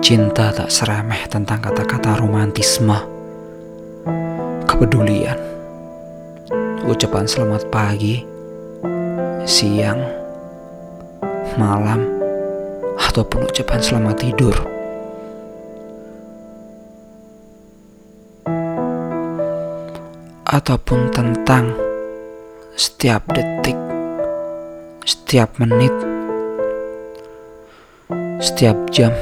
Cinta tak seremeh tentang kata-kata romantisme, kepedulian, ucapan selamat pagi, siang, malam, ataupun ucapan selamat tidur. Ataupun tentang setiap detik, setiap menit, setiap jam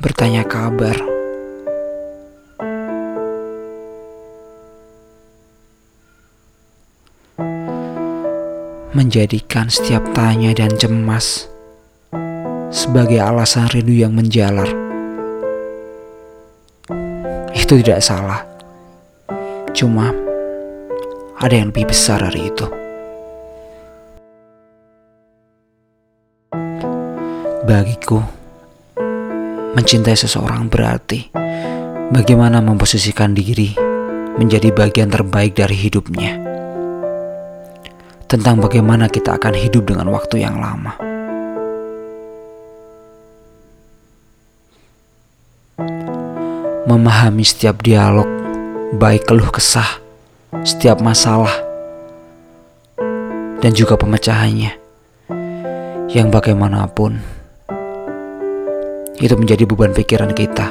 bertanya kabar. Menjadikan setiap tanya dan cemas sebagai alasan rindu yang menjalar. Itu tidak salah. Cuma ada yang lebih besar dari itu. Bagiku, mencintai seseorang berarti bagaimana memposisikan diri menjadi bagian terbaik dari hidupnya. Tentang bagaimana kita akan hidup dengan waktu yang lama. Memahami setiap dialog, baik keluh kesah, setiap masalah, dan juga pemecahannya. Yang bagaimanapun, itu menjadi beban pikiran kita.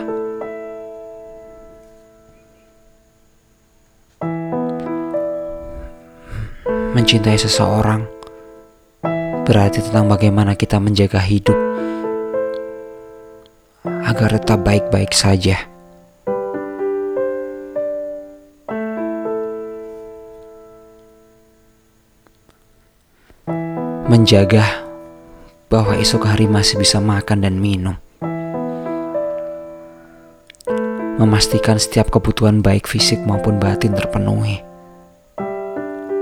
Mencintai seseorang berarti tentang bagaimana kita menjaga hidup agar tetap baik-baik saja. Menjaga bahwa esok hari masih bisa makan dan minum. Memastikan setiap kebutuhan baik fisik maupun batin terpenuhi,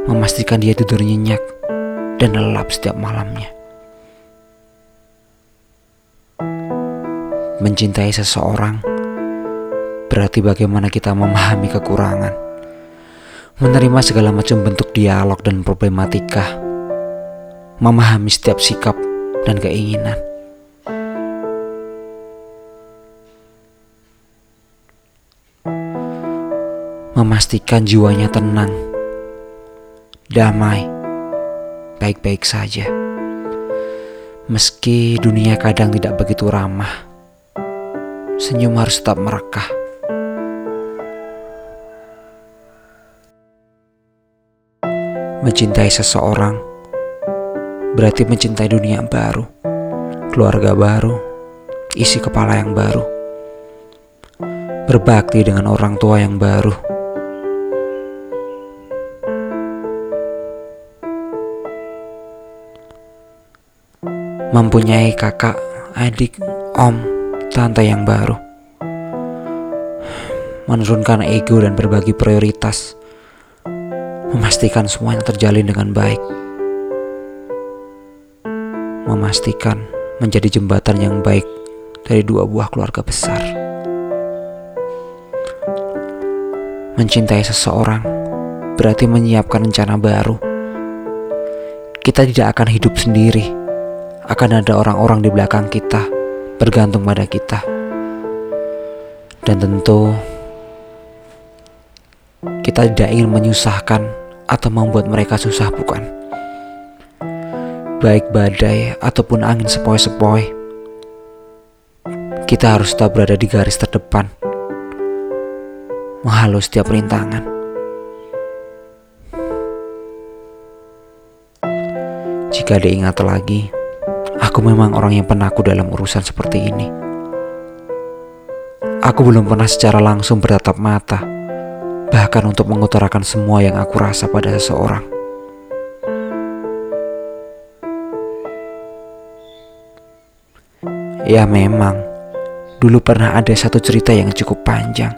memastikan dia tidur nyenyak dan lelap setiap malamnya. Mencintai seseorang berarti bagaimana kita memahami kekurangan, menerima segala macam bentuk dialog dan problematika, memahami setiap sikap dan keinginan memastikan jiwanya tenang, damai, baik-baik saja. Meski dunia kadang tidak begitu ramah, senyum harus tetap merekah. Mencintai seseorang berarti mencintai dunia baru, keluarga baru, isi kepala yang baru, berbakti dengan orang tua yang baru mempunyai kakak, adik, om, tante yang baru. Menurunkan ego dan berbagi prioritas. Memastikan semuanya terjalin dengan baik. Memastikan menjadi jembatan yang baik dari dua buah keluarga besar. Mencintai seseorang berarti menyiapkan rencana baru. Kita tidak akan hidup sendiri akan ada orang-orang di belakang kita bergantung pada kita. Dan tentu kita tidak ingin menyusahkan atau membuat mereka susah bukan? Baik badai ataupun angin sepoi-sepoi, kita harus tetap berada di garis terdepan, menghalau setiap rintangan. Jika diingat lagi, Aku memang orang yang penaku dalam urusan seperti ini. Aku belum pernah secara langsung bertatap mata, bahkan untuk mengutarakan semua yang aku rasa pada seseorang. Ya memang, dulu pernah ada satu cerita yang cukup panjang.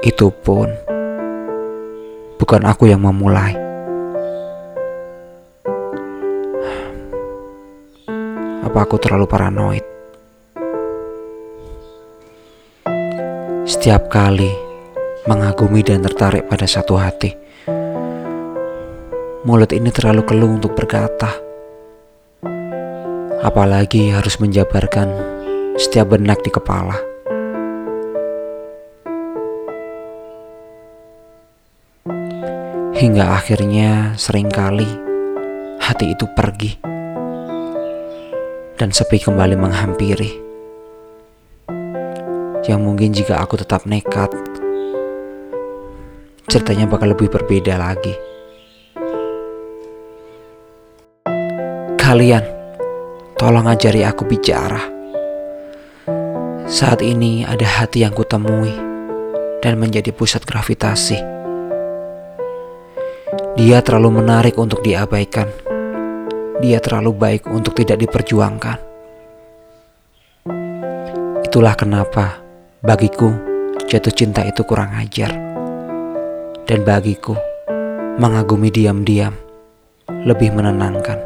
Itu pun bukan aku yang memulai. Apa aku terlalu paranoid? Setiap kali mengagumi dan tertarik pada satu hati, mulut ini terlalu keluh untuk berkata. Apalagi harus menjabarkan setiap benak di kepala. Hingga akhirnya sering kali hati itu pergi dan sepi kembali menghampiri. Yang mungkin jika aku tetap nekat, ceritanya bakal lebih berbeda lagi. Kalian, tolong ajari aku bicara. Saat ini ada hati yang kutemui dan menjadi pusat gravitasi. Dia terlalu menarik untuk diabaikan. Dia terlalu baik untuk tidak diperjuangkan. Itulah kenapa bagiku jatuh cinta itu kurang ajar. Dan bagiku mengagumi diam-diam lebih menenangkan.